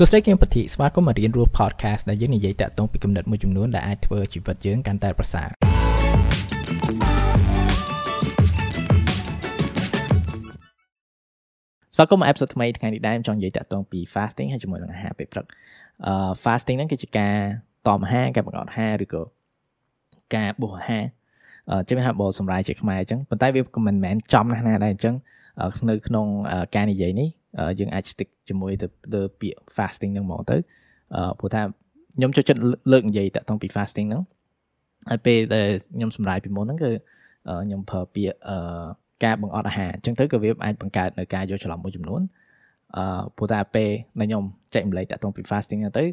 សួស្តីគឹមពធីស្វាគមន៍មករៀនរស់ podcast ដែលយើងនិយាយតាក់ទងពីគំនិតមួយចំនួនដែលអាចធ្វើជីវិតយើងកាន់តែប្រសើរស្វាគមន៍មកអេពីសូតថ្មីថ្ងៃនេះដែរខ្ញុំចង់និយាយតាក់ទងពី fasting ហើយជាមួយនឹងអាហារពេលព្រឹកអឺ fasting ហ្នឹងគឺជាការតមអាហារការបង្អត់អាហារឬក៏ការបួសអាហារអឺចឹងថាបើសម្រាប់ជាខ្មែរអញ្ចឹងប៉ុន្តែវាមិនមែនចំណាស់ណាដែរអញ្ចឹងនៅក្នុងការនិយាយនេះយើងអាច stick ជាមួយទៅលើពាក្យ fasting ហ្នឹងមកទៅព្រោះថាខ្ញុំចូលចិត្តលើកនិយាយតាក់ទងពី fasting ហ្នឹងហើយពេលដែលខ្ញុំសម្រាយពីមុនហ្នឹងគឺខ្ញុំប្រើពាក្យការបង្អត់អាហារអញ្ចឹងទៅក៏វាអាចបង្កើតនៅការយកច្រឡំមួយចំនួនអឺព្រោះតែពេលដែលខ្ញុំចែកម្លែកតាក់ទងពី fasting ទៅ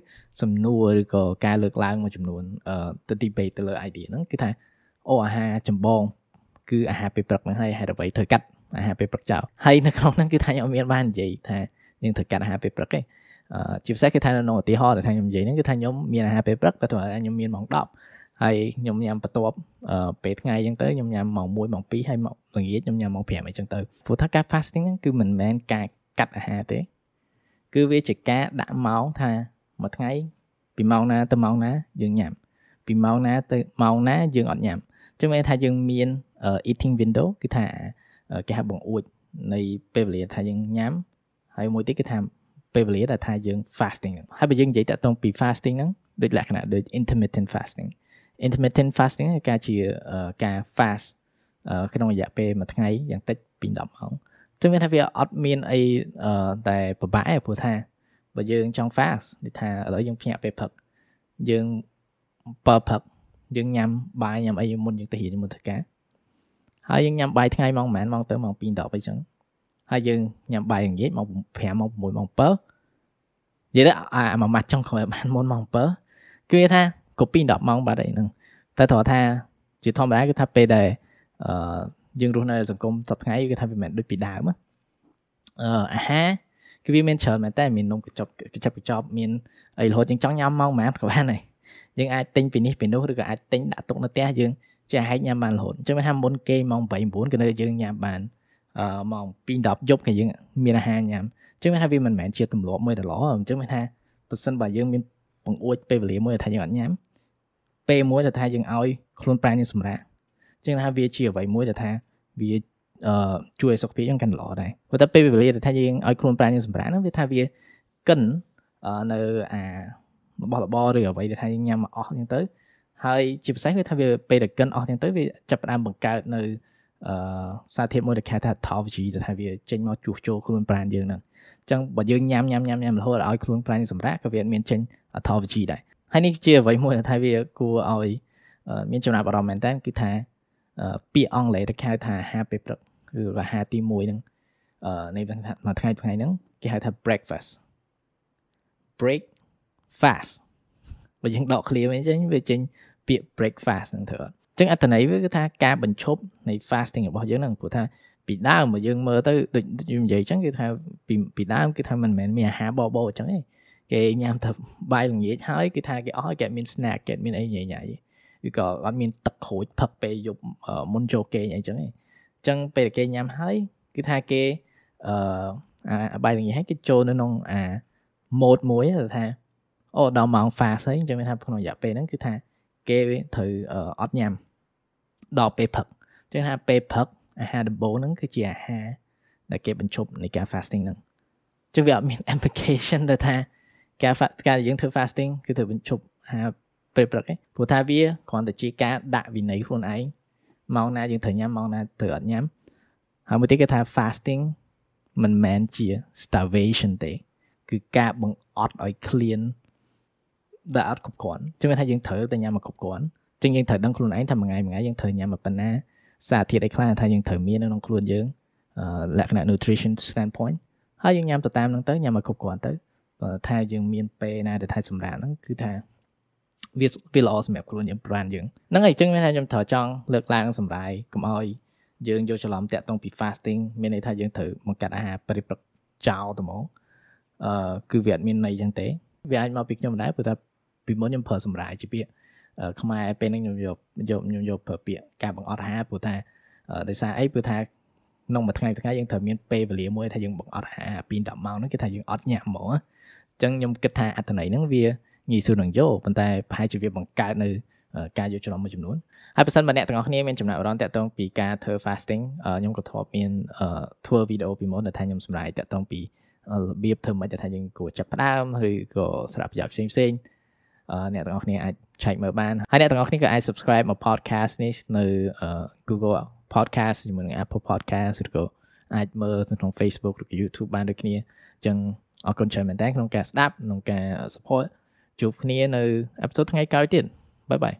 សំណួរឬក៏ការលើកឡើងមួយចំនួនអឺទៅ debate ទៅលើ idea ហ្នឹងគឺថាអូអាហារចម្បងគឺអាហារពេលព្រឹកហ្នឹងហើយហេតុអ្វីត្រូវកាត់ អាហារពេលព្រឹកចោលហើយនៅក្នុងហ្នឹងគឺថាខ្ញុំមានបាននិយាយថាយើងត្រូវកាត់អាហារពេលព្រឹកទេអឺជាពិសេសគឺថានៅក្នុងឧទាហរណ៍ដែលថាខ្ញុំនិយាយហ្នឹងគឺថាខ្ញុំមានអាហារពេលព្រឹកតែថាខ្ញុំមានម៉ោង10ហើយខ្ញុំញ៉ាំបន្ទាប់អឺពេលថ្ងៃអញ្ចឹងទៅខ្ញុំញ៉ាំម៉ោង1ម៉ោង2ហើយម៉ោងល្ងាចខ្ញុំញ៉ាំម៉ោង5អញ្ចឹងទៅព្រោះថាការ fasting ហ្នឹងគឺមិនមែនការកាត់អាហារទេគឺវាជាការដាក់ម៉ោងថាមួយថ្ងៃពីម៉ោងណាទៅម៉ោងណាយើងញ៉ាំពីម៉ោងណាទៅម៉ោងណាយើងអត់ញ៉ាំចឹងមានថាយើងមាន eating window គឺថា គេហៅបង្អួចនៃពេលវេលាថាយើងញ៉ាំហើយមួយទៀតគឺថាពេលវេលាដែលថាយើង fasting ហើយបើយើងនិយាយតាក់ទងពី fasting ហ្នឹងដូចលក្ខណៈដូច intermittent fasting intermittent fasting គឺការជាការ fast ក្នុងរយៈពេលមួយថ្ងៃយ៉ាងតិចពី10ម៉ោងចឹងមានថាវាអត់មានអីតែពិបាកទេព្រោះថាបើយើងចង់ fast ដូចថាឥឡូវយើងភ្ញាក់ពេលផឹកយើងបើផឹកយើងញ៉ាំបាយញ៉ាំអីមុនយើងទៅរៀនមុនធ្វើការ ហើយយើងញ៉ាំបាយថ្ងៃម៉ោងប៉ុន្មានម៉ោងទៅម៉ោង2 10អីចឹងហើយយើងញ៉ាំបាយល្ងាចម៉ោង5ម៉ោង6ម៉ោង7និយាយទៅអាមួយម៉ាត់ចុងក្រោយបានមុនម៉ោង7គឺថាក៏2 10ម៉ោងបាត់អីហ្នឹងតែត្រង់ថាជាធម្មតាគឺថាពេលដែលអឺយើងរស់នៅសង្គមសប្តាហ៍ថ្ងៃគឺថាវាមិនដូចពីដើមអឺអាហារគឺវាមានច្រើនមែនតែមាននំកញ្ចប់កញ្ចប់កញ្ចប់មានអីរហូតយើងចង់ញ៉ាំម៉ោងប៉ុន្មានក៏បានដែរយើងអាចទិញពីនេះពីនោះឬក៏អាចទិញដាក់ទុកនៅផ្ទះយើង ជាហែកញ៉ាំបានរហូតអញ្ចឹងថាមុនគេម៉ោង8 9ក៏នៅយើងញ៉ាំបានអឺម៉ោង2 10យប់ក៏យើងមានអាហារញ៉ាំអញ្ចឹងថាវាមិនមែនជាទម្លាប់មួយដល់អញ្ចឹងថាបើសិនបើយើងមានបង្អួចពេលវេលាមួយថាយើងអត់ញ៉ាំពេលមួយដែលថាយើងឲ្យខ្លួនប្រាណយើងសម្រាកអញ្ចឹងថាវាជាអ្វីមួយដែលថាវាអឺជួយឲ្យសុខភាពយើងកាន់ល្អដែរព្រោះតែពេលវេលាដែលថាយើងឲ្យខ្លួនប្រាណយើងសម្រាកហ្នឹងវាថាវាកិននៅអារបស់របរឬអ្វីដែលថាយើងញ៉ាំមកអស់អញ្ចឹងទៅ ហើយជាពិសេសគឺថាវាពេលដែលកិនអស់ទាំងទៅវាចាប់ផ្ដើមបង្កើតនៅអឺសារធាតុមួយដែលគេថា autophagy ដែលថាវាចេញមកជួសជុលខ្លួនប្រាណយើងហ្នឹងអញ្ចឹងបើយើងញ៉ាំញ៉ាំញ៉ាំញ៉ាំរហូតឲ្យខ្លួនប្រាណសម្រាប់ក៏វាមានចេញ autophagy ដែរហើយនេះជាអ្វីមួយដែលថាវាគួរឲ្យមានចំណាប់អារម្មណ៍មែនតើគឺថាពាក្យអង់គ្លេសដែលគេហៅថាអាហារពេលព្រឹកឬអាហារទី1ហ្នឹងនៃមួយថ្ងៃថ្ងៃហ្នឹងគេហៅថា breakfast break fast បើយើងដក clear វិញចេញវាចេញពាក្យ breakfast ហ្នឹងធ្វើអត់ចឹងអត្ថន័យវាគឺថាការបញ្ឈប់នៃ fasting របស់យើងហ្នឹងព្រោះថាពីដើមមកយើងមើលទៅដូចខ្ញុំនិយាយចឹងគឺថាពីពីដើមគឺថាមិនមែនមានអាហារបបោអញ្ចឹងទេគេញ៉ាំតែបាយល្ងាចហើយគឺថាគេអស់គេមាន snack គេមានអីញ៉ៃញ៉ៃឬក៏អត់មានទឹកក្រូចផឹកពេលយប់មុនចូលគេងអីចឹងទេអញ្ចឹងពេលគេញ៉ាំហើយគឺថាគេអឺអាបាយល្ងាចហើយគេចូលនៅក្នុងអា mode មួយថា អូដល់ម៉ោង fast ហើយអញ្ចឹងមានថាក្នុងរយៈពេលហ្នឹងគឺថាគេត្រូវអត់ញ៉ាំដល់ពេលផឹកអញ្ចឹងថាពេលផឹកអាហារដំបូងហ្នឹងគឺជាអាហារដែលគេបញ្ឈប់នៃការ fasting ហ្នឹងអញ្ចឹងវាអត់មាន implication ដែលថាការការយើងធ្វើ fasting គឺត្រូវបញ្ឈប់អាហារពេលព្រឹកឯងព្រោះថាវាគ្រាន់តែជាការដាក់វិន័យខ្លួនឯងម៉ោងណាយើងត្រូវញ៉ាំម៉ោងណាត្រូវអត់ញ៉ាំហើយមួយទៀតគេថា fasting មិនមែនជា starvation ទេគឺការបង្អត់ឲ្យឃ្លាន ដែលអត់គ្រប់គ្រាន់ចឹងថាយើងត្រូវតែញ៉ាំមកគ្រប់គ្រាន់ចឹងយើងត្រូវដឹងខ្លួនឯងថាមួយថ្ងៃមួយថ្ងៃយើងត្រូវញ៉ាំមកប៉ុណ្ណាសារធាតុអីខ្លះថាយើងត្រូវមាននៅក្នុងខ្លួនយើងលក្ខណៈ nutrition standpoint ហើយយើងញ៉ាំទៅតាមហ្នឹងទៅញ៉ាំមកគ្រប់គ្រាន់ទៅបើថាយើងមានពេលណាដែលថាសម្រាប់ហ្នឹងគឺថាវាវាល្អសម្រាប់ខ្លួនយើងប្រានយើងហ្នឹងហើយអញ្ចឹងមានថាខ្ញុំត្រូវចង់លើកឡើងសម្រាប់កុំឲ្យយើងយកច្រឡំតាក់ទងពី fasting មានន័យថាយើងត្រូវបង្កាត់អាហារពេលព្រឹកចោលតែហ្មងអឺគឺវាអត់មានន័យចឹងទេវាអាចមកពីខ្ញុំដែរព្រោះថា ពីមុនខ្ញុំប្រើសម្រាយជាពាក្យខ្មែរពេលហ្នឹងខ្ញុំយកយកខ្ញុំយកប្រើពាក្យការបង្អត់អាហារព្រោះថាដោយសារអីព្រោះថាក្នុងមួយថ្ងៃថ្ងៃយើងត្រូវមានពេលវេលាមួយថាយើងបង្អត់អាហារពី10ម៉ោងហ្នឹងគឺថាយើងអត់ញ៉ាំហ្មងចឹងខ្ញុំគិតថាអត្ថន័យហ្នឹងវាងាយស្រួលនឹងយកប៉ុន្តែប្រហែលជាវាបង្កើតនៅការយកច្រឡំមួយចំនួនហើយបើសិនបើអ្នកទាំងអស់គ្នាមានចំណាប់អារម្មណ៍តាក់ទងពីការធ្វើ fasting ខ្ញុំក៏ធ្លាប់មានធ្វើវីដេអូពីមុនដែលថាខ្ញុំសម្រាប់តាក់ទងពីរបៀបធ្វើមិនដែលថាយើងគួរចាប់ផ្ដើមឬក៏ស្រាប់ប្រយោជន៍ផ្សេងផ្សេង អ្នកទាំងអស់គ្នាអាចឆែកមើលបានហើយអ្នកទាំងអស់គ្នាក៏អាច subscribe មក podcast នេះនៅ Google podcast ជាមួយនឹង Apple podcast ឬក៏អាចមើលនៅក្នុង Facebook ឬក៏ YouTube បានដូចគ្នាអញ្ចឹងអរគុណច្រើនមែនតើក្នុងការស្ដាប់ក្នុងការ support ជួបគ្នានៅ episode ថ្ងៃក្រោយទៀតបាយបាយ